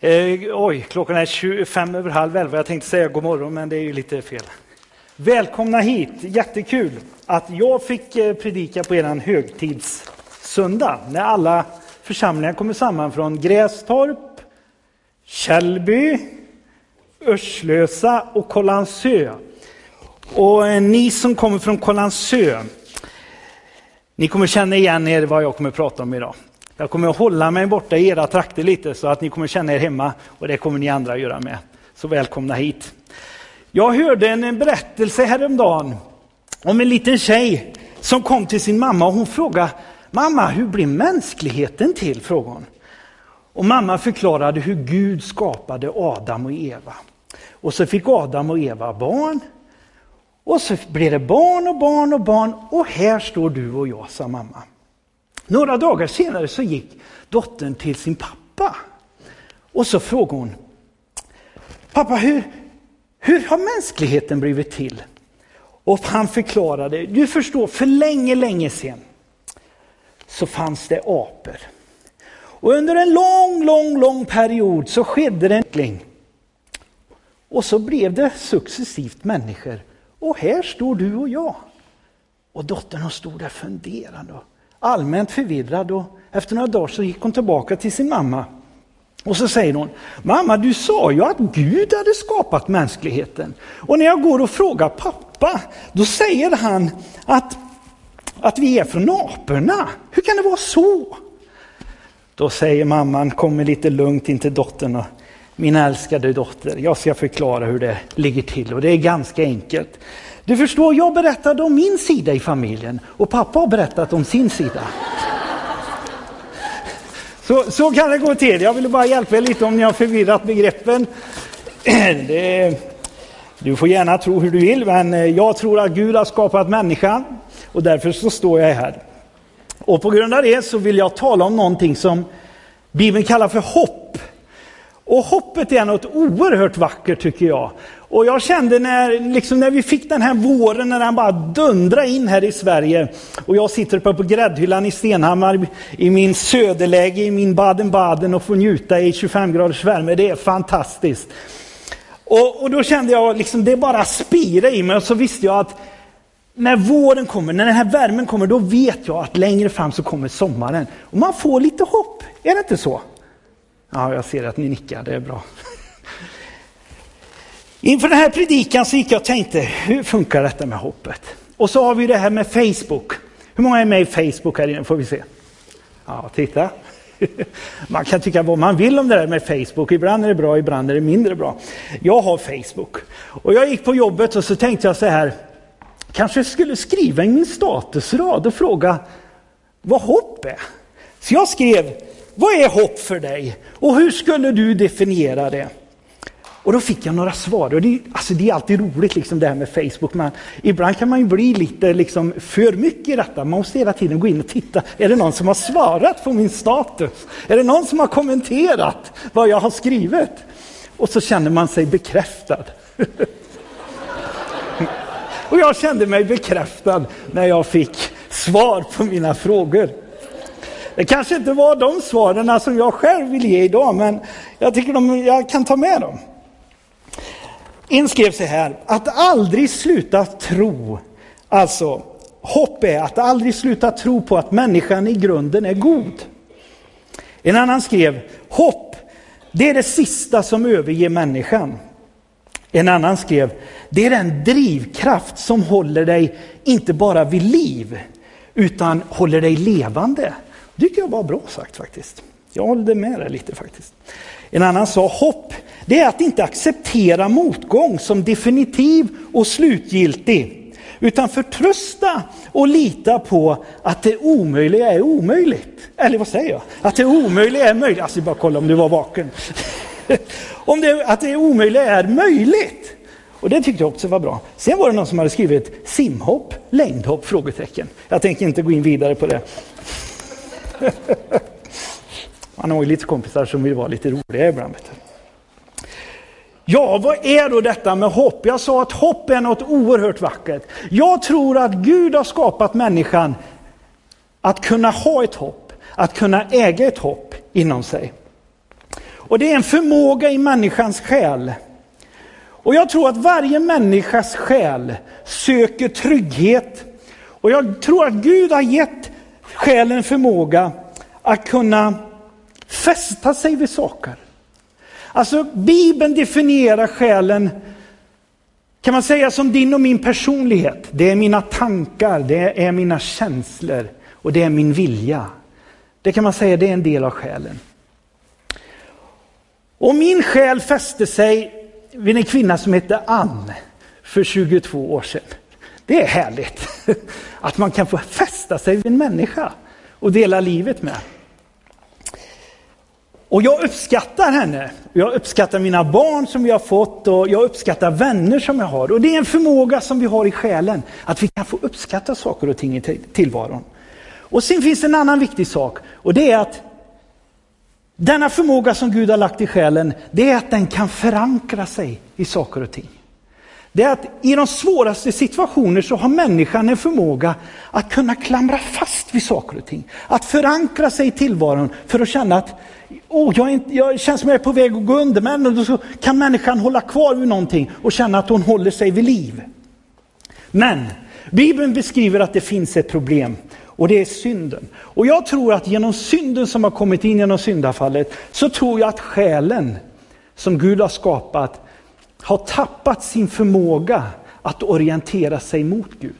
Eh, oj, klockan är 25 över halv elva. Jag tänkte säga god morgon, men det är ju lite fel. Välkomna hit! Jättekul att jag fick eh, predika på er högtidssöndag när alla församlingar kommer samman från Grästorp, Källby, Örslösa och Kållandsö. Och eh, ni som kommer från Kållandsö, ni kommer känna igen er vad jag kommer prata om idag. Jag kommer att hålla mig borta i era trakter lite så att ni kommer känna er hemma och det kommer ni andra göra med. Så välkomna hit. Jag hörde en berättelse häromdagen om en liten tjej som kom till sin mamma och hon frågade Mamma, hur blir mänskligheten till? frågade hon. Och mamma förklarade hur Gud skapade Adam och Eva. Och så fick Adam och Eva barn. Och så blev det barn och barn och barn och här står du och jag, sa mamma. Några dagar senare så gick dottern till sin pappa. Och så frågade hon, pappa hur, hur har mänskligheten blivit till? Och han förklarade, du förstår, för länge, länge sedan så fanns det apor. Och under en lång, lång, lång period så skedde det en utveckling. Och så blev det successivt människor. Och här står du och jag. Och dottern stod där funderande allmänt förvirrad och efter några dagar så gick hon tillbaka till sin mamma. Och så säger hon, mamma du sa ju att Gud hade skapat mänskligheten. Och när jag går och frågar pappa, då säger han att, att vi är från aporna. Hur kan det vara så? Då säger mamman, kommer lite lugnt in till dottern och min älskade dotter, jag ska förklara hur det ligger till och det är ganska enkelt. Du förstår, jag berättade om min sida i familjen och pappa har berättat om sin sida. Så, så kan det gå till. Jag ville bara hjälpa er lite om ni har förvirrat begreppen. Det, du får gärna tro hur du vill, men eh, jag tror att Gud har skapat människan och därför så står jag här. Och på grund av det så vill jag tala om någonting som Bibeln kallar för hopp. Och hoppet är något oerhört vackert tycker jag. Och jag kände när, liksom när vi fick den här våren, när den bara dundrade in här i Sverige. Och jag sitter uppe på gräddhyllan i Stenhammar i min söderläge, i min Baden-Baden och får njuta i 25 graders värme. Det är fantastiskt. Och, och då kände jag, liksom, det bara spira i mig och så visste jag att när våren kommer, när den här värmen kommer, då vet jag att längre fram så kommer sommaren. Och man får lite hopp, är det inte så? Ja, jag ser att ni nickar, det är bra. Inför den här predikan så gick jag och tänkte, hur funkar detta med hoppet? Och så har vi det här med Facebook. Hur många är med i Facebook här inne? Får vi se. Ja, titta. Man kan tycka vad man vill om det där med Facebook. Ibland är det bra, ibland är det mindre bra. Jag har Facebook. Och jag gick på jobbet och så tänkte jag så här, kanske skulle skriva i min statusrad och fråga vad hopp är. Så jag skrev, vad är hopp för dig? Och hur skulle du definiera det? Och då fick jag några svar. Och det, alltså det är alltid roligt liksom det här med Facebook. Men ibland kan man ju bli lite liksom för mycket i detta. Man måste hela tiden gå in och titta. Är det någon som har svarat på min status? Är det någon som har kommenterat vad jag har skrivit? Och så känner man sig bekräftad. och jag kände mig bekräftad när jag fick svar på mina frågor. Det kanske inte var de svaren som jag själv vill ge idag, men jag tycker de, jag kan ta med dem. En skrev så här, att aldrig sluta tro, alltså hopp är att aldrig sluta tro på att människan i grunden är god. En annan skrev, hopp, det är det sista som överger människan. En annan skrev, det är den drivkraft som håller dig inte bara vid liv, utan håller dig levande. Det tycker jag var bra sagt faktiskt. Jag håller med dig lite faktiskt. En annan sa, hopp det är att inte acceptera motgång som definitiv och slutgiltig, utan förtrösta och lita på att det omöjliga är omöjligt. Eller vad säger jag? Att det omöjliga är möjligt. Alltså bara kolla om du var vaken. om det, att det omöjliga är möjligt. Och det tyckte jag också var bra. Sen var det någon som hade skrivit simhopp, längdhopp? Frågetecken. Jag tänker inte gå in vidare på det. Man har ju lite kompisar som vill vara lite roliga ibland. Ja, vad är då detta med hopp? Jag sa att hopp är något oerhört vackert. Jag tror att Gud har skapat människan att kunna ha ett hopp, att kunna äga ett hopp inom sig. Och det är en förmåga i människans själ. Och jag tror att varje människas själ söker trygghet. Och jag tror att Gud har gett själen förmåga att kunna fästa sig vid saker. Alltså Bibeln definierar själen kan man säga som din och min personlighet. Det är mina tankar, det är mina känslor och det är min vilja. Det kan man säga, det är en del av själen. Och min själ fäste sig vid en kvinna som hette Ann för 22 år sedan. Det är härligt att man kan få fästa sig vid en människa och dela livet med. Och jag uppskattar henne. Jag uppskattar mina barn som vi har fått och jag uppskattar vänner som jag har. Och det är en förmåga som vi har i själen, att vi kan få uppskatta saker och ting i tillvaron. Och sen finns det en annan viktig sak och det är att denna förmåga som Gud har lagt i själen, det är att den kan förankra sig i saker och ting. Det är att i de svåraste situationer så har människan en förmåga att kunna klamra fast vid saker och ting. Att förankra sig i tillvaron för att känna att oh, jag, inte, jag känns som jag är på väg att gå under, men då kan människan hålla kvar vid någonting och känna att hon håller sig vid liv. Men Bibeln beskriver att det finns ett problem och det är synden. Och jag tror att genom synden som har kommit in genom syndafallet så tror jag att själen som Gud har skapat har tappat sin förmåga att orientera sig mot Gud.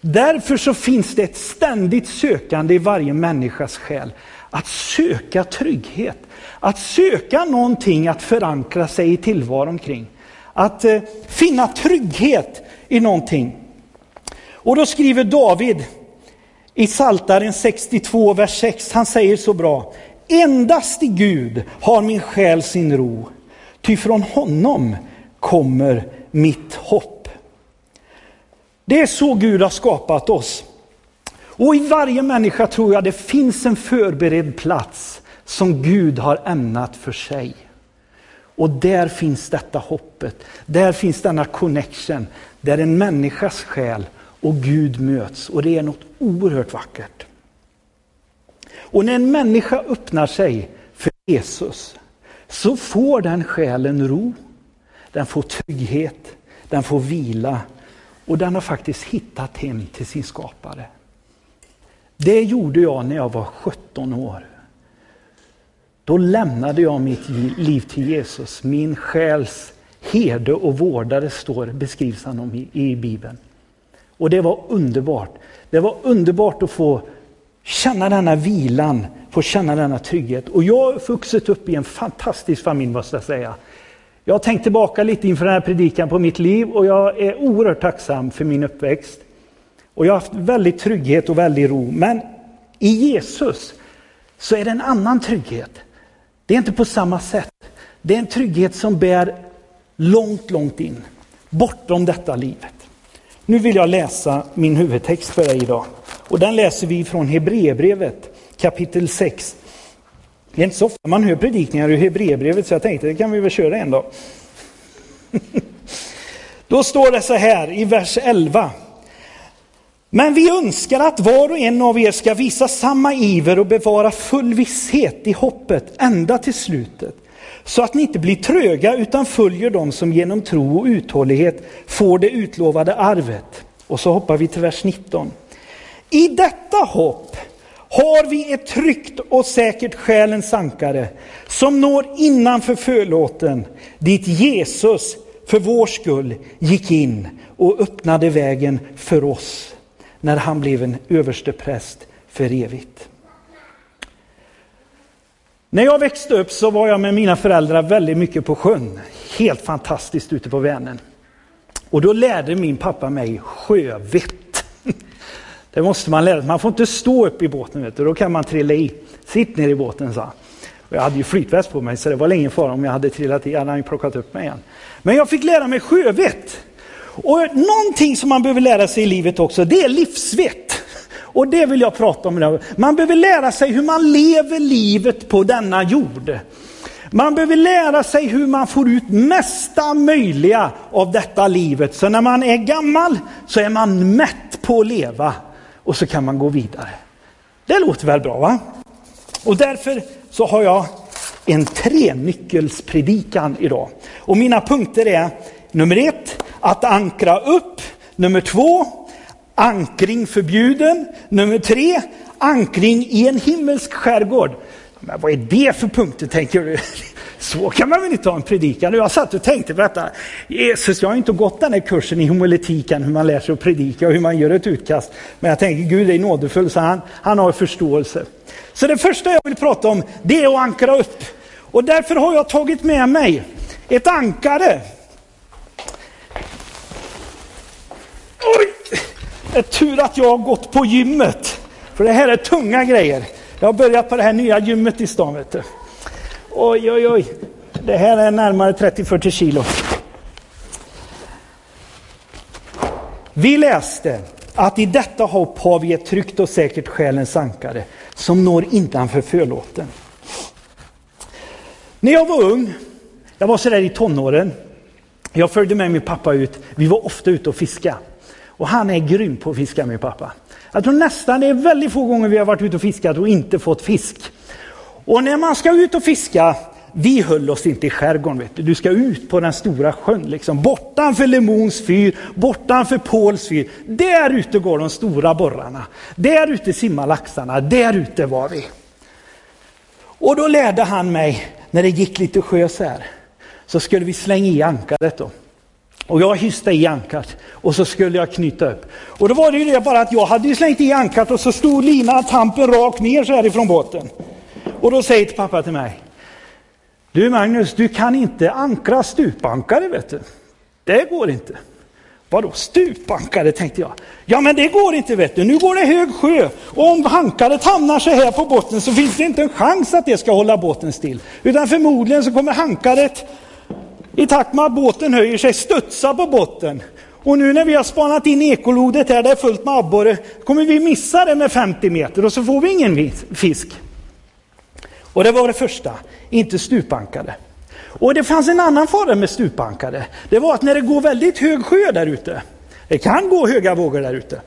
Därför så finns det ett ständigt sökande i varje människas själ. Att söka trygghet, att söka någonting att förankra sig i tillvaron kring. Att eh, finna trygghet i någonting. Och då skriver David i Saltaren 62, vers 6, han säger så bra. Endast i Gud har min själ sin ro, ty från honom kommer mitt hopp. Det är så Gud har skapat oss. Och i varje människa tror jag det finns en förberedd plats som Gud har ämnat för sig. Och där finns detta hoppet, där finns denna connection, där en människas själ och Gud möts. Och det är något oerhört vackert. Och när en människa öppnar sig för Jesus så får den själen ro, den får trygghet, den får vila och den har faktiskt hittat hem till sin skapare. Det gjorde jag när jag var 17 år. Då lämnade jag mitt liv till Jesus. Min själs herde och vårdare står, beskrivs han om i, i Bibeln. Och det var underbart. Det var underbart att få känna denna vilan, få känna denna trygghet. Och jag har vuxit upp i en fantastisk familj måste jag säga. Jag har tänkt tillbaka lite inför den här predikan på mitt liv och jag är oerhört tacksam för min uppväxt. Och jag har haft väldigt trygghet och väldigt ro. Men i Jesus så är det en annan trygghet. Det är inte på samma sätt. Det är en trygghet som bär långt, långt in. Bortom detta livet. Nu vill jag läsa min huvudtext för dig idag. Och den läser vi från Hebreerbrevet kapitel 6. Det är inte så ofta man hör predikningar ur Hebreerbrevet så jag tänkte det kan vi väl köra en dag. Då står det så här i vers 11. Men vi önskar att var och en av er ska visa samma iver och bevara full visshet i hoppet ända till slutet. Så att ni inte blir tröga utan följer dem som genom tro och uthållighet får det utlovade arvet. Och så hoppar vi till vers 19. I detta hopp har vi ett tryggt och säkert själens ankare som når innanför förlåten dit Jesus för vår skull gick in och öppnade vägen för oss när han blev en överste präst för evigt. När jag växte upp så var jag med mina föräldrar väldigt mycket på sjön. Helt fantastiskt ute på Vänern. Och då lärde min pappa mig sjövett. Det måste man lära sig. Man får inte stå upp i båten, vet du. då kan man trilla i. Sitt ner i båten, sa han. Jag hade ju flytväst på mig så det var ingen fara om jag hade trillat i. hade han plockat upp mig igen. Men jag fick lära mig sjövett. Och någonting som man behöver lära sig i livet också, det är livsvett. Och det vill jag prata om idag. Man behöver lära sig hur man lever livet på denna jord. Man behöver lära sig hur man får ut mesta möjliga av detta livet. Så när man är gammal så är man mätt på att leva och så kan man gå vidare. Det låter väl bra va? Och därför så har jag en trenyckelspredikan idag. Och mina punkter är nummer ett, att ankra upp. Nummer två, ankring förbjuden. Nummer tre, ankring i en himmelsk skärgård. Men vad är det för punkter tänker du? Så kan man väl inte ha en predikan? Jag satt och tänkte på detta. Jesus, jag har inte gått den här kursen i homiletiken, hur man lär sig att predika och hur man gör ett utkast. Men jag tänker, Gud är nådefull, så han, han har förståelse. Så det första jag vill prata om, det är att ankra upp. Och därför har jag tagit med mig ett ankare. Oj! Det är tur att jag har gått på gymmet. För det här är tunga grejer. Jag har börjat på det här nya gymmet i stan. Vet du. Oj, oj, oj. Det här är närmare 30-40 kilo. Vi läste att i detta hopp har vi ett tryggt och säkert själens ankare som når innanför förlåten. När jag var ung, jag var sådär i tonåren, jag följde med min pappa ut, vi var ofta ute och fiska. Och han är grym på att fiska min pappa. Jag tror nästan det är väldigt få gånger vi har varit ute och fiskat och inte fått fisk. Och när man ska ut och fiska, vi höll oss inte i skärgården. Vet du. du ska ut på den stora sjön, liksom. bortanför Lemons fyr, bortanför Påls fyr. Där ute går de stora borrarna. Där ute simmar laxarna, där ute var vi. Och då lärde han mig, när det gick lite sjö så här, så skulle vi slänga i ankaret då. Och jag hyste i ankaret och så skulle jag knyta upp. Och då var det ju det bara att jag hade slängt i ankaret och så stod linan, tampen rakt ner så här ifrån båten. Och då säger pappa till mig. Du Magnus, du kan inte ankra stupankare vet du. Det går inte. Vadå stupankare tänkte jag. Ja men det går inte vet du, nu går det hög sjö. Och om hankaret hamnar så här på botten så finns det inte en chans att det ska hålla båten still. Utan förmodligen så kommer hankaret i takt med att båten höjer sig studsa på botten. Och nu när vi har spanat in ekolodet här, det är fullt med abborre, kommer vi missa det med 50 meter och så får vi ingen fisk. Och det var det första, inte stupankare. Och det fanns en annan fara med stupankare. Det var att när det går väldigt hög sjö där ute, det kan gå höga vågor där ute,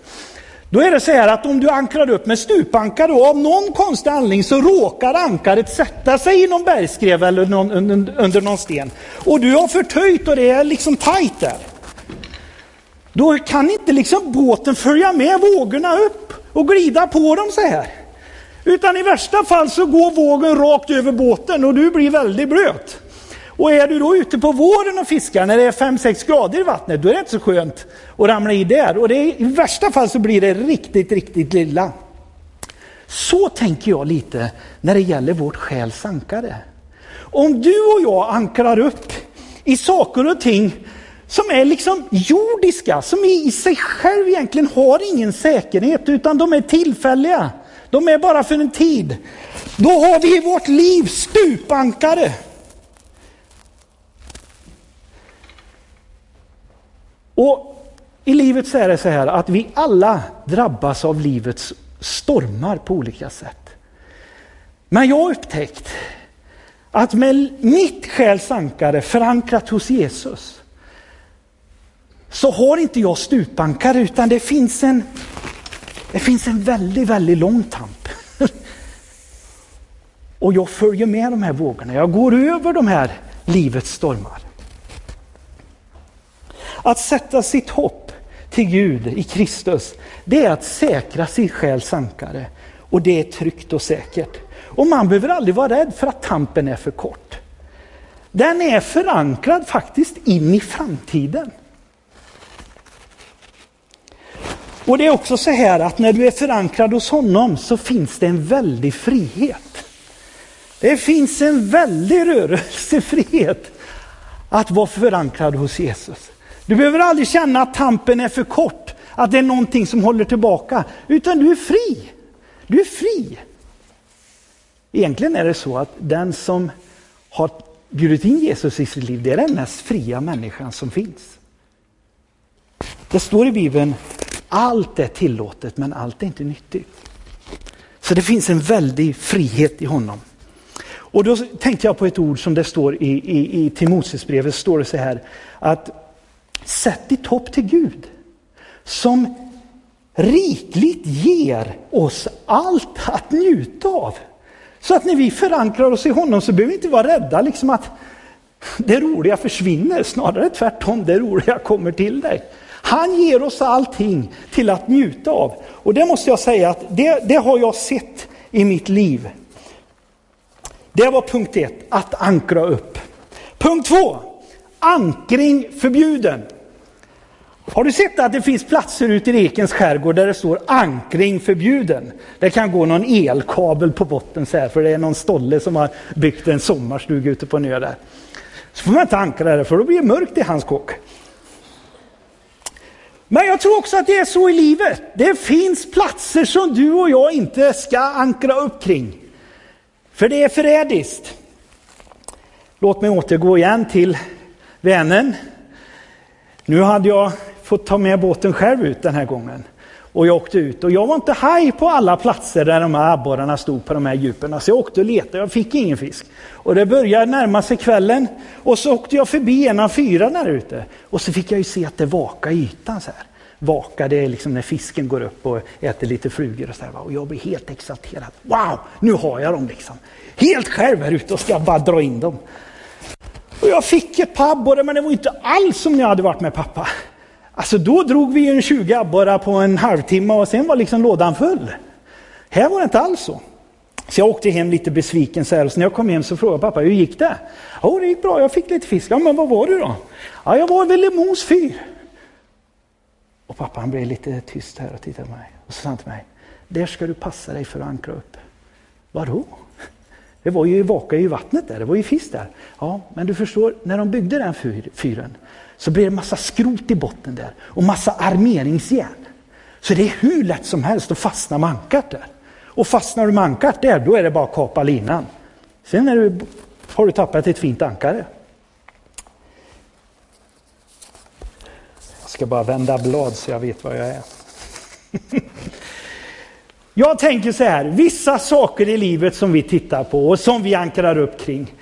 då är det så här att om du ankrar upp med stupankare och av någon konstig anledning så råkar ankaret sätta sig i någon bergskrev eller någon, under, under någon sten. Och du har förtöjt och det är liksom tajt där. Då kan inte liksom båten följa med vågorna upp och glida på dem så här. Utan i värsta fall så går vågen rakt över båten och du blir väldigt blöt. Och är du då ute på våren och fiskar när det är 5-6 grader i vattnet, då är det inte så skönt att ramla i där. Och det är, i värsta fall så blir det riktigt, riktigt lilla. Så tänker jag lite när det gäller vårt själs ankare. Om du och jag ankrar upp i saker och ting som är liksom jordiska, som i sig själv egentligen har ingen säkerhet, utan de är tillfälliga. De är bara för en tid. Då har vi i vårt liv stupankare. Och i livet så är det så här att vi alla drabbas av livets stormar på olika sätt. Men jag har upptäckt att med mitt själs ankare förankrat hos Jesus så har inte jag stupankare utan det finns en det finns en väldigt, väldigt lång tamp. Och jag följer med de här vågorna. Jag går över de här livets stormar. Att sätta sitt hopp till Gud i Kristus, det är att säkra sin själs ankare. Och det är tryggt och säkert. Och man behöver aldrig vara rädd för att tampen är för kort. Den är förankrad faktiskt in i framtiden. Och det är också så här att när du är förankrad hos honom så finns det en väldig frihet. Det finns en väldig rörelsefrihet att vara förankrad hos Jesus. Du behöver aldrig känna att tampen är för kort, att det är någonting som håller tillbaka, utan du är fri. Du är fri. Egentligen är det så att den som har bjudit in Jesus i sitt liv, det är den mest fria människan som finns. Det står i Bibeln allt är tillåtet men allt är inte nyttigt. Så det finns en väldig frihet i honom. Och då tänkte jag på ett ord som det står i, i, i Timoteusbrevet, står det så här att sätt ditt hopp till Gud som rikligt ger oss allt att njuta av. Så att när vi förankrar oss i honom så behöver vi inte vara rädda liksom att det roliga försvinner, snarare tvärtom, det roliga kommer till dig. Han ger oss allting till att njuta av. Och det måste jag säga att det, det har jag sett i mitt liv. Det var punkt ett, att ankra upp. Punkt två, ankring förbjuden. Har du sett att det finns platser ute i Ekens skärgård där det står ankring förbjuden? Det kan gå någon elkabel på botten så här, för det är någon stolle som har byggt en sommarstuga ute på en ö där. Så får man inte ankra där, för då blir det mörkt i hans kåk. Men jag tror också att det är så i livet. Det finns platser som du och jag inte ska ankra upp kring. För det är förrädiskt. Låt mig återgå igen till Vänern. Nu hade jag fått ta med båten själv ut den här gången. Och jag åkte ut och jag var inte haj på alla platser där de här abborrarna stod på de här djupen. Så jag åkte och letade, jag fick ingen fisk. Och det började närma sig kvällen och så åkte jag förbi en av fyra där ute. Och så fick jag ju se att det vakade i ytan så här. Vaka, det är liksom när fisken går upp och äter lite flugor och så här. Och jag blir helt exalterad. Wow, nu har jag dem liksom. Helt själv här ute och ska bara dra in dem. Och jag fick ett par abborrar men det var inte alls som när jag hade varit med pappa. Alltså då drog vi en 20 abborrar på en halvtimme och sen var liksom lådan full. Här var det inte alls så. Så jag åkte hem lite besviken så här och så när jag kom hem så frågade pappa, hur gick det? Jo det gick bra, jag fick lite fisk. Ja, men vad var du då? Ja, jag var väl i Mos fyr. Och pappa han blev lite tyst här och tittade på mig. Och så sa han till mig, där ska du passa dig för att ankra upp. Vadå? Det var ju vaka i vattnet där, det var ju fisk där. Ja, men du förstår, när de byggde den fyren så blev det massa skrot i botten där och massa armeringsjärn. Så det är hur lätt som helst att fastna med ankart där. Och fastnar du med ankart där, då är det bara att kapa linan. Sen är du, har du tappat ett fint ankare. Jag ska bara vända blad så jag vet var jag är. Jag tänker så här, vissa saker i livet som vi tittar på och som vi ankrar upp kring.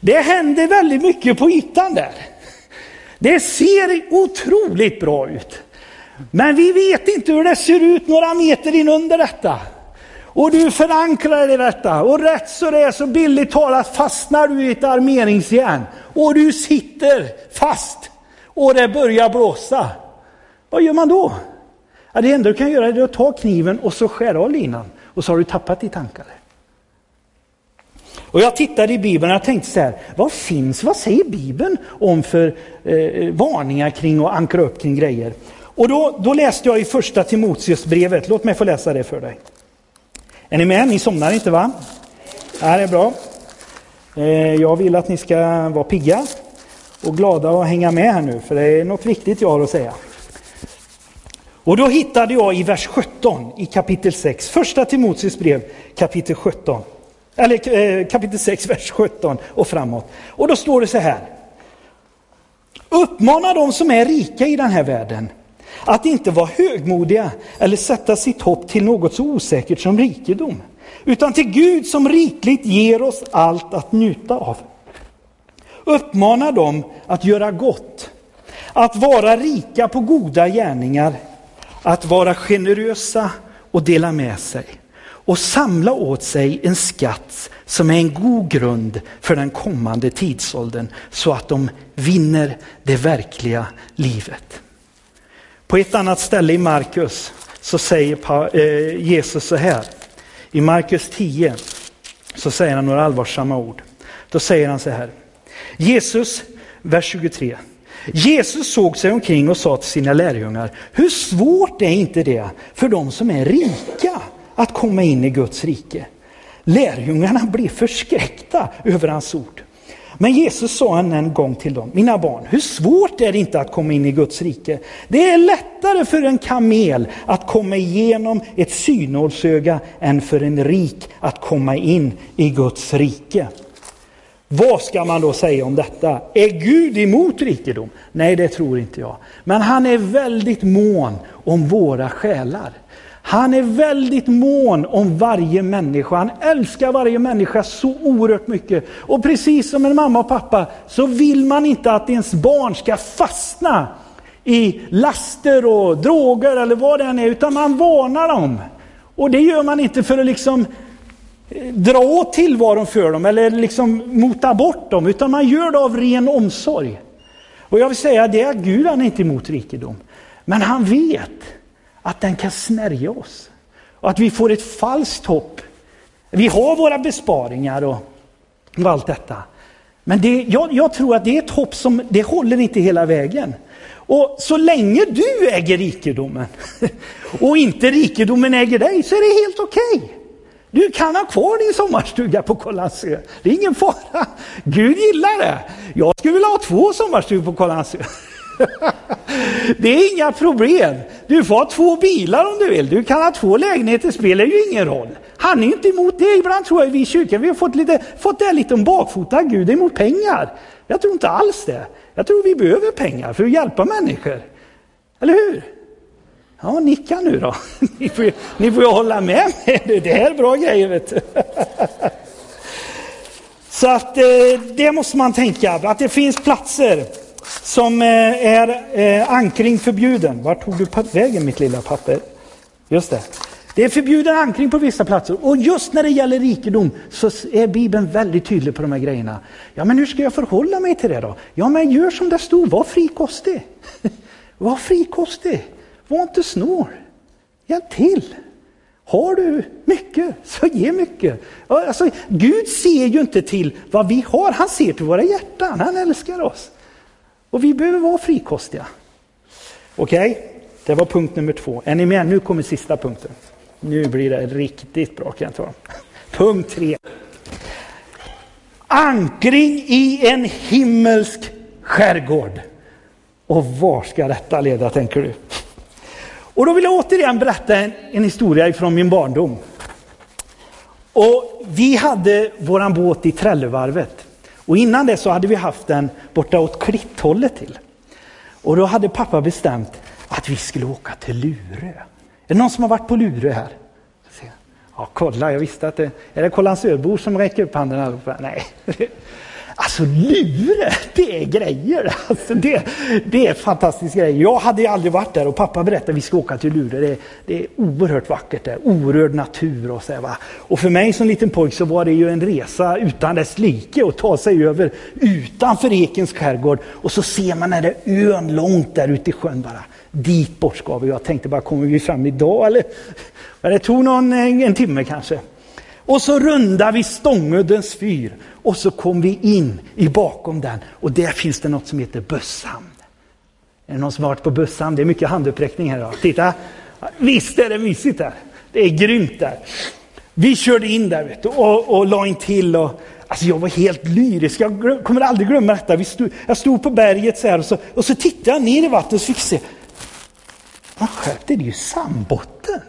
Det händer väldigt mycket på ytan där. Det ser otroligt bra ut. Men vi vet inte hur det ser ut några meter in under detta. Och du förankrar i detta och rätt så det är så billigt talat fastnar du i ett armeringsjärn och du sitter fast och det börjar blåsa. Vad gör man då? Ja, det enda du kan göra är att ta kniven och så skära av linan och så har du tappat ditt ankare. Och jag tittade i Bibeln och jag tänkte så här, vad finns, vad säger Bibeln om för eh, varningar kring att ankra upp kring grejer? Och då, då läste jag i första Timoteusbrevet, låt mig få läsa det för dig. Är ni med? Ni somnar inte va? Ja, det är bra. Eh, jag vill att ni ska vara pigga och glada och hänga med här nu, för det är något viktigt jag har att säga. Och då hittade jag i vers 17 i kapitel 6, första Timoteus brev kapitel 17. Eller eh, kapitel 6, vers 17 och framåt. Och då står det så här. Uppmana de som är rika i den här världen att inte vara högmodiga eller sätta sitt hopp till något så osäkert som rikedom, utan till Gud som rikligt ger oss allt att njuta av. Uppmana dem att göra gott, att vara rika på goda gärningar, att vara generösa och dela med sig och samla åt sig en skatt som är en god grund för den kommande tidsåldern så att de vinner det verkliga livet. På ett annat ställe i Markus så säger eh, Jesus så här. I Markus 10 så säger han några allvarsamma ord. Då säger han så här. Jesus, vers 23. Jesus såg sig omkring och sa till sina lärjungar, hur svårt är inte det för de som är rika att komma in i Guds rike? Lärjungarna blev förskräckta över hans ord. Men Jesus sa en gång till dem, mina barn, hur svårt är det inte att komma in i Guds rike? Det är lättare för en kamel att komma igenom ett synålsöga än för en rik att komma in i Guds rike. Vad ska man då säga om detta? Är Gud emot rikedom? Nej, det tror inte jag. Men han är väldigt mån om våra själar. Han är väldigt mån om varje människa. Han älskar varje människa så oerhört mycket. Och precis som en mamma och pappa så vill man inte att ens barn ska fastna i laster och droger eller vad det än är, utan man varnar dem. Och det gör man inte för att liksom dra åt tillvaron för dem eller liksom mota bort dem, utan man gör det av ren omsorg. Och jag vill säga det att Gud han är inte emot rikedom. Men han vet att den kan snärja oss. Och att vi får ett falskt hopp. Vi har våra besparingar och, och allt detta. Men det, jag, jag, tror att det är ett hopp som det håller inte hela vägen. Och så länge du äger rikedomen och inte rikedomen äger dig så är det helt okej. Okay. Du kan ha kvar din sommarstuga på Kållandsö. Det är ingen fara. Gud gillar det. Jag skulle vilja ha två sommarstugor på Kållandsö. det är inga problem. Du får ha två bilar om du vill. Du kan ha två lägenheter, spelar ju ingen roll. Han är inte emot det. Ibland tror jag vi i kyrkan vi har fått, lite, fått det lite om bakfoten. Gud är emot pengar. Jag tror inte alls det. Jag tror vi behöver pengar för att hjälpa människor. Eller hur? Ja, nicka nu då. Ni får, ni får ju hålla med mig. Det här är bra grejer. Vet du. Så att eh, det måste man tänka, att det finns platser som eh, är eh, ankring förbjuden. Vart tog du vägen mitt lilla papper? Just det. Det är förbjuden ankring på vissa platser. Och just när det gäller rikedom så är Bibeln väldigt tydlig på de här grejerna. Ja, men hur ska jag förhålla mig till det då? Ja, men gör som det stod, var frikostig. var frikostig. Var inte snål. Hjälp till. Har du mycket, så ge mycket. Alltså, Gud ser ju inte till vad vi har, han ser till våra hjärtan. Han älskar oss. Och vi behöver vara frikostiga. Okej, okay? det var punkt nummer två. Är ni med? Nu kommer sista punkten. Nu blir det riktigt bra kan jag ta. Punkt tre. Ankring i en himmelsk skärgård. Och var ska detta leda tänker du? Och då vill jag återigen berätta en, en historia från min barndom. Och vi hade våran båt i Trällevarvet. Och innan det så hade vi haft den borta åt Klitthållet till. Och då hade pappa bestämt att vi skulle åka till Lurö. Är det någon som har varit på Lurö här? Ja, kolla, jag visste att det... Är det Kållandsöbor som räcker upp handen allihopa? Nej. Alltså Lure, det är grejer. Alltså, det, det är fantastiskt grejer. Jag hade aldrig varit där och pappa berättade att vi ska åka till Lure. Det, det är oerhört vackert där, orörd natur och så. Va? Och för mig som liten pojk så var det ju en resa utan dess like att ta sig över utanför Ekens skärgård och så ser man den där ön långt där ute i sjön bara. Dit bort ska vi. Jag tänkte bara, kommer vi fram idag eller? Men det tog någon, eh, en timme kanske. Och så rundar vi Stångödens fyr och så kom vi in i bakom den och där finns det något som heter Bösshamn. Är det någon som har varit på Bösshamn? Det är mycket handuppräckning här. idag. Titta! Visst är det mysigt där. Det är grymt där. Vi körde in där vet du, och, och la in till och Alltså jag var helt lyrisk, jag kommer aldrig glömma detta. Vi stod, jag stod på berget så här och så, och så tittade jag ner i vattnet och fick se. Man skärpte, det är ju sandbotten.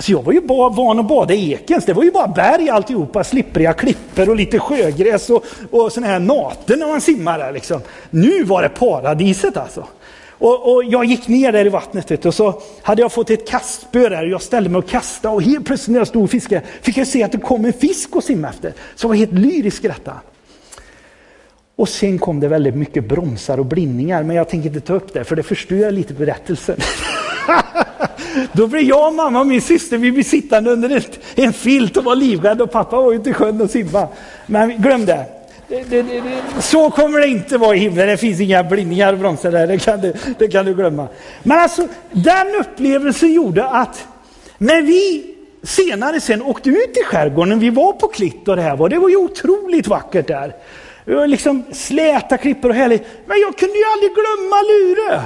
Alltså jag var ju bara van att bada i Ekens, det var ju bara berg alltihopa, slippriga klippor och lite sjögräs och, och sådana här naten när man simmar där liksom. Nu var det paradiset alltså. Och, och, jag gick ner där i vattnet vet, och så hade jag fått ett kastspö där och jag ställde mig och kastade och helt plötsligt när jag stod och fiskade fick jag se att det kom en fisk och simma efter. Så jag var helt lyrisk i detta. Och sen kom det väldigt mycket bromsar och blindningar men jag tänker inte ta upp det för det förstör lite berättelsen. Då blev jag, mamma och min syster, vi blev sittande under ett, en filt och var livrädda och pappa var ute i sjön och simma. Men glöm det. Det, det, det. Så kommer det inte vara i himlen. Det finns inga blindningar och bromsar där. Det kan, du, det kan du glömma. Men alltså, den upplevelsen gjorde att när vi senare sen åkte ut i skärgården, vi var på Klitt och det här var, det var ju otroligt vackert där. Det var liksom släta klippor och härligt. Men jag kunde ju aldrig glömma Lure.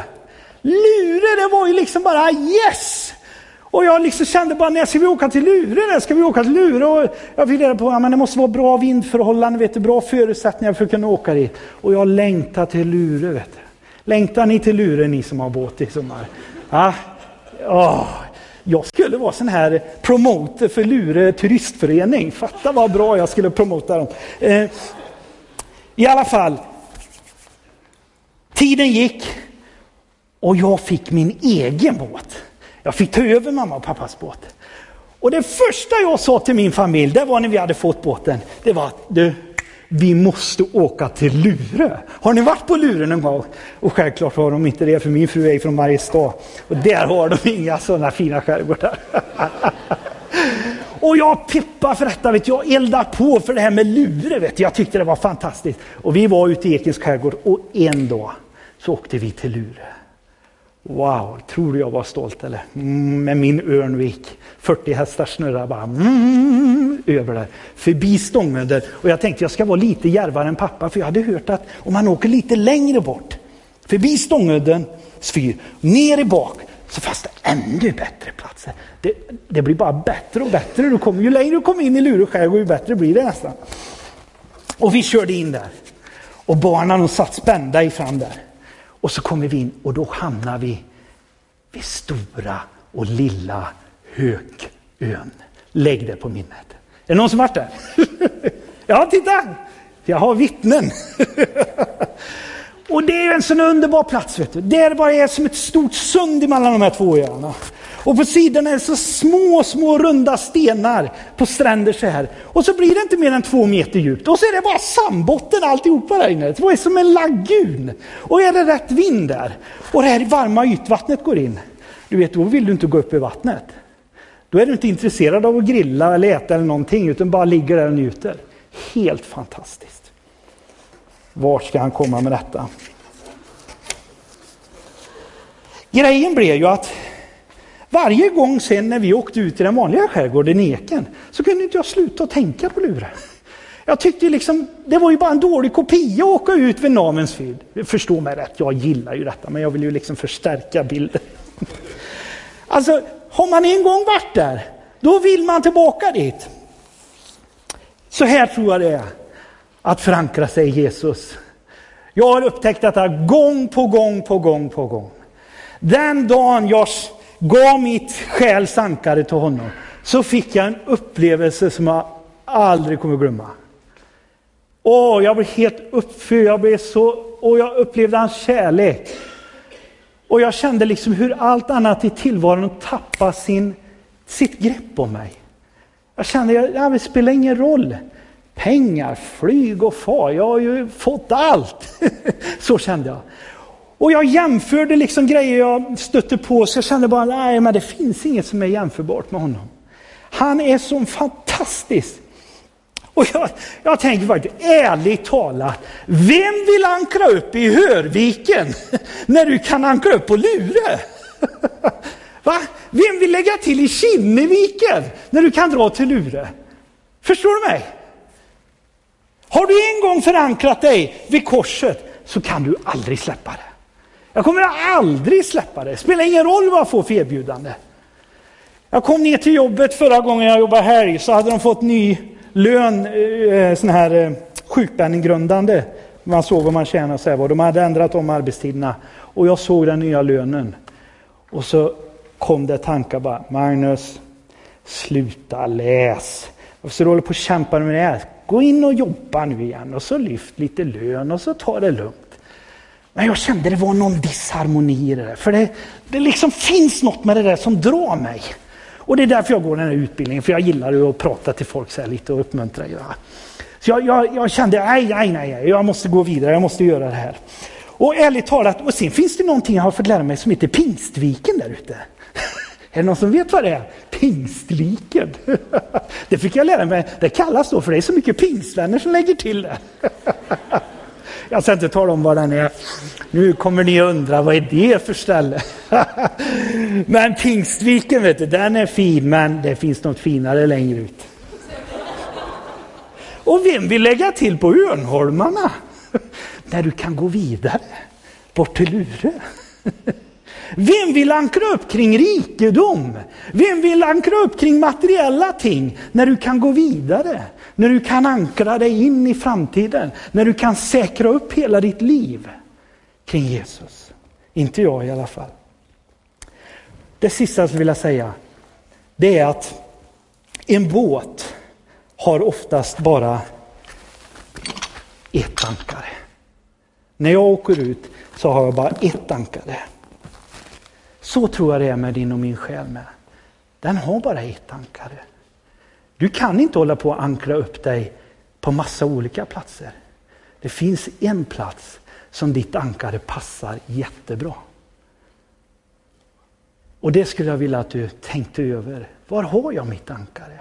Lure, det var ju liksom bara ah, yes! Och jag liksom kände bara, när ska vi åka till Lure? När ska vi åka till Lure? Och jag fick reda på att ja, det måste vara bra vindförhållanden, vet du, bra förutsättningar för att kunna åka dit. Och jag längtar till Lure. Vet du. Längtar ni till Lure, ni som har båt i sommar? Ja. Oh. Jag skulle vara sån här promoter för Lure turistförening. Fatta vad bra jag skulle promota dem. Eh, I alla fall, tiden gick. Och jag fick min egen båt. Jag fick ta över mamma och pappas båt. Och det första jag sa till min familj, det var när vi hade fått båten, det var att du, vi måste åka till Lure. Har ni varit på Lure någon gång? Och självklart har de inte det, för min fru är från Mariestad. Och där har de inga sådana fina skärgårdar. Och jag peppar för detta, vet jag eldar på för det här med lure. Vet jag tyckte det var fantastiskt. Och vi var ute i Ekens skärgård och en dag så åkte vi till Lure. Wow, tror du jag var stolt eller? Mm, med min Örnvik, 40 hästar snurrar bara mm, över där, förbi Stångöder. Och jag tänkte jag ska vara lite djärvare än pappa, för jag hade hört att om man åker lite längre bort, förbi Stångödens fyr, ner i bak, så fanns det ännu bättre platser. Det, det, blir bara bättre och bättre. Du kommer, ju längre du kommer in i Lure skärgård, ju bättre blir det nästan. Och vi körde in där. Och barnen satt spända i fram där. Och så kommer vi in och då hamnar vi vid Stora och Lilla Hökön. Lägg det på minnet. Är det någon som varit där? ja, titta! Jag har vittnen. och det är en sån underbar plats. Vet du. Det bara är som ett stort sund mellan de här två öarna. Och på sidorna är det så små, små runda stenar på stränder så här. Och så blir det inte mer än två meter djupt. Och så är det bara sandbotten alltihopa där inne. Det är som en lagun. Och är det rätt vind där och det här varma ytvattnet går in. Du vet, då vill du inte gå upp i vattnet. Då är du inte intresserad av att grilla eller äta eller någonting, utan bara ligger där och njuter. Helt fantastiskt. Var ska han komma med detta? Grejen blev ju att varje gång sen när vi åkte ut i den vanliga skärgården i Eken så kunde inte jag sluta att tänka på Lure. Jag tyckte liksom, det var ju bara en dålig kopia att åka ut vid Namens fyr. Förstå mig rätt, jag gillar ju detta men jag vill ju liksom förstärka bilden. Alltså, har man en gång varit där, då vill man tillbaka dit. Så här tror jag det är att förankra sig i Jesus. Jag har upptäckt detta gång på gång på gång på gång. Den dagen jag gav mitt själs ankare till honom, så fick jag en upplevelse som jag aldrig kommer glömma. Åh, jag blev helt uppfylld, jag blev så, och jag upplevde hans kärlek. Och jag kände liksom hur allt annat i tillvaron tappade sin, sitt grepp om mig. Jag kände att det spelar ingen roll. Pengar, flyg och far, jag har ju fått allt. så kände jag. Och jag jämförde liksom grejer jag stötte på, så jag kände bara, nej men det finns inget som är jämförbart med honom. Han är så fantastisk. Och jag, jag tänker faktiskt, ärligt talat, vem vill ankra upp i Hörviken när du kan ankra upp på Lure? Va? Vem vill lägga till i Kinneviken när du kan dra till Lure? Förstår du mig? Har du en gång förankrat dig vid korset så kan du aldrig släppa det. Jag kommer aldrig släppa det. Spelar ingen roll vad jag får för erbjudande. Jag kom ner till jobbet förra gången jag jobbade här så hade de fått ny lön, eh, eh, sån här eh, sjukpenninggrundande. Man såg vad man tjänade och så här. De hade ändrat om arbetstiderna och jag såg den nya lönen. Och så kom det tankar bara, Magnus, sluta läs. Varför du håller på och kämpar med det här? Gå in och jobba nu igen och så lyft lite lön och så ta det lugnt. Men jag kände det var någon disharmoni i det där. För det, det liksom finns något med det där som drar mig. Och det är därför jag går den här utbildningen, för jag gillar ju att prata till folk så här lite och uppmuntra. Ja. Så jag, jag, jag, kände, nej, nej, nej, jag måste gå vidare, jag måste göra det här. Och ärligt talat, och sen finns det någonting jag har fått lära mig som heter Pingstviken där ute. Är det någon som vet vad det är? Pingstviken. Det fick jag lära mig. Det kallas då för det är så mycket pingstvänner som lägger till det. Jag ska inte tala om vad den är. Nu kommer ni undra, vad är det för ställe? Men Pingstviken, vet du, den är fin, men det finns något finare längre ut. Och vem vill lägga till på Örnholmarna? Där du kan gå vidare, bort till Lure. Vem vill ankra upp kring rikedom? Vem vill ankra upp kring materiella ting när du kan gå vidare? När du kan ankra dig in i framtiden? När du kan säkra upp hela ditt liv kring Jesus? Inte jag i alla fall. Det sista jag vill säga, det är att en båt har oftast bara ett ankare. När jag åker ut så har jag bara ett ankare. Så tror jag det är med din och min själ med. Den har bara ett ankare. Du kan inte hålla på att ankra upp dig på massa olika platser. Det finns en plats som ditt ankare passar jättebra. Och det skulle jag vilja att du tänkte över. Var har jag mitt ankare?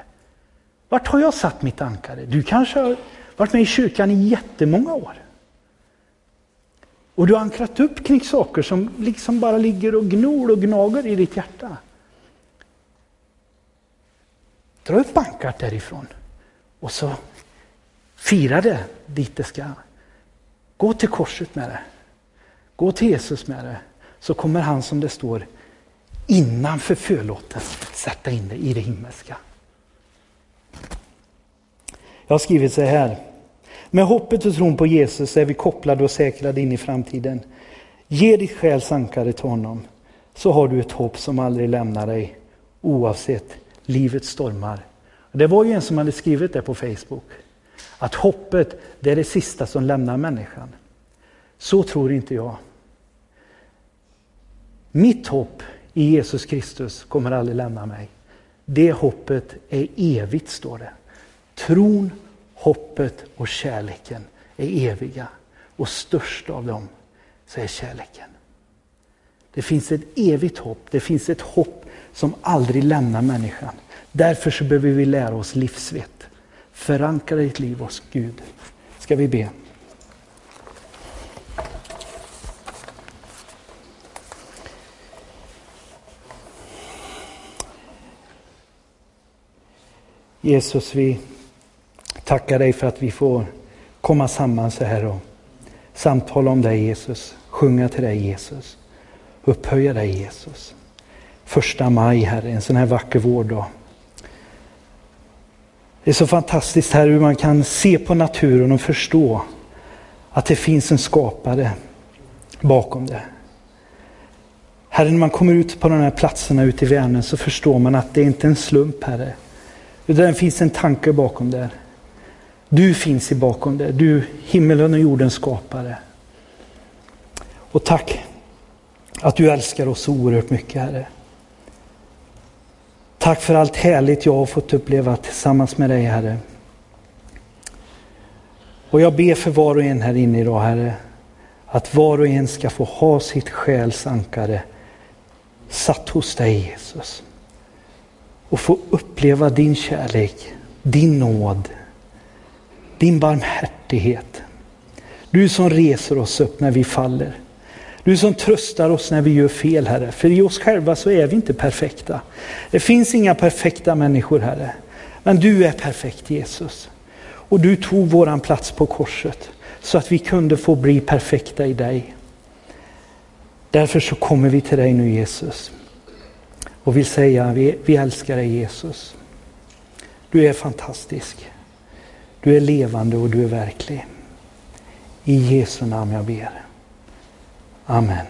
Vart har jag satt mitt ankare? Du kanske har varit med i kyrkan i jättemånga år. Och du har ankrat upp kring saker som liksom bara ligger och gnor och gnager i ditt hjärta. Dra upp ankaret därifrån och så fira det dit det ska. Gå till korset med det. Gå till Jesus med det. Så kommer han som det står innanför förlåten sätta in det i det himmelska. Jag har skrivit så här. Med hoppet och tron på Jesus är vi kopplade och säkrade in i framtiden. Ge ditt själs ankare till honom så har du ett hopp som aldrig lämnar dig oavsett livets stormar. Det var ju en som hade skrivit det på Facebook. Att hoppet det är det sista som lämnar människan. Så tror inte jag. Mitt hopp i Jesus Kristus kommer aldrig lämna mig. Det hoppet är evigt, står det. Tron, hoppet och kärleken är eviga. Och störst av dem så är kärleken. Det finns ett evigt hopp, det finns ett hopp som aldrig lämnar människan. Därför så behöver vi lära oss livsvett. Förankra ditt liv hos Gud. Ska vi be. Jesus, vi tackar dig för att vi får komma samman så här och samtala om dig Jesus, sjunga till dig Jesus, upphöja dig Jesus. Första maj, Herre, en sån här vacker vårdag. Det är så fantastiskt här hur man kan se på naturen och förstå att det finns en skapare bakom det. Herre, när man kommer ut på de här platserna ute i Vänern så förstår man att det inte är en slump, Herre. Utan det finns en tanke bakom det. Du finns i bakom det. Du, himmelen och jordens skapare. Och tack att du älskar oss så oerhört mycket, Herre. Tack för allt härligt jag har fått uppleva tillsammans med dig, Herre. Och jag ber för var och en här inne idag, Herre, att var och en ska få ha sitt själs ankare satt hos dig, Jesus. Och få uppleva din kärlek, din nåd, din barmhärtighet. Du som reser oss upp när vi faller. Du som tröstar oss när vi gör fel, Herre. För i oss själva så är vi inte perfekta. Det finns inga perfekta människor, Herre. Men du är perfekt, Jesus. Och du tog våran plats på korset så att vi kunde få bli perfekta i dig. Därför så kommer vi till dig nu, Jesus. Och vill säga, vi, vi älskar dig Jesus. Du är fantastisk. Du är levande och du är verklig. I Jesu namn jag ber. Amen.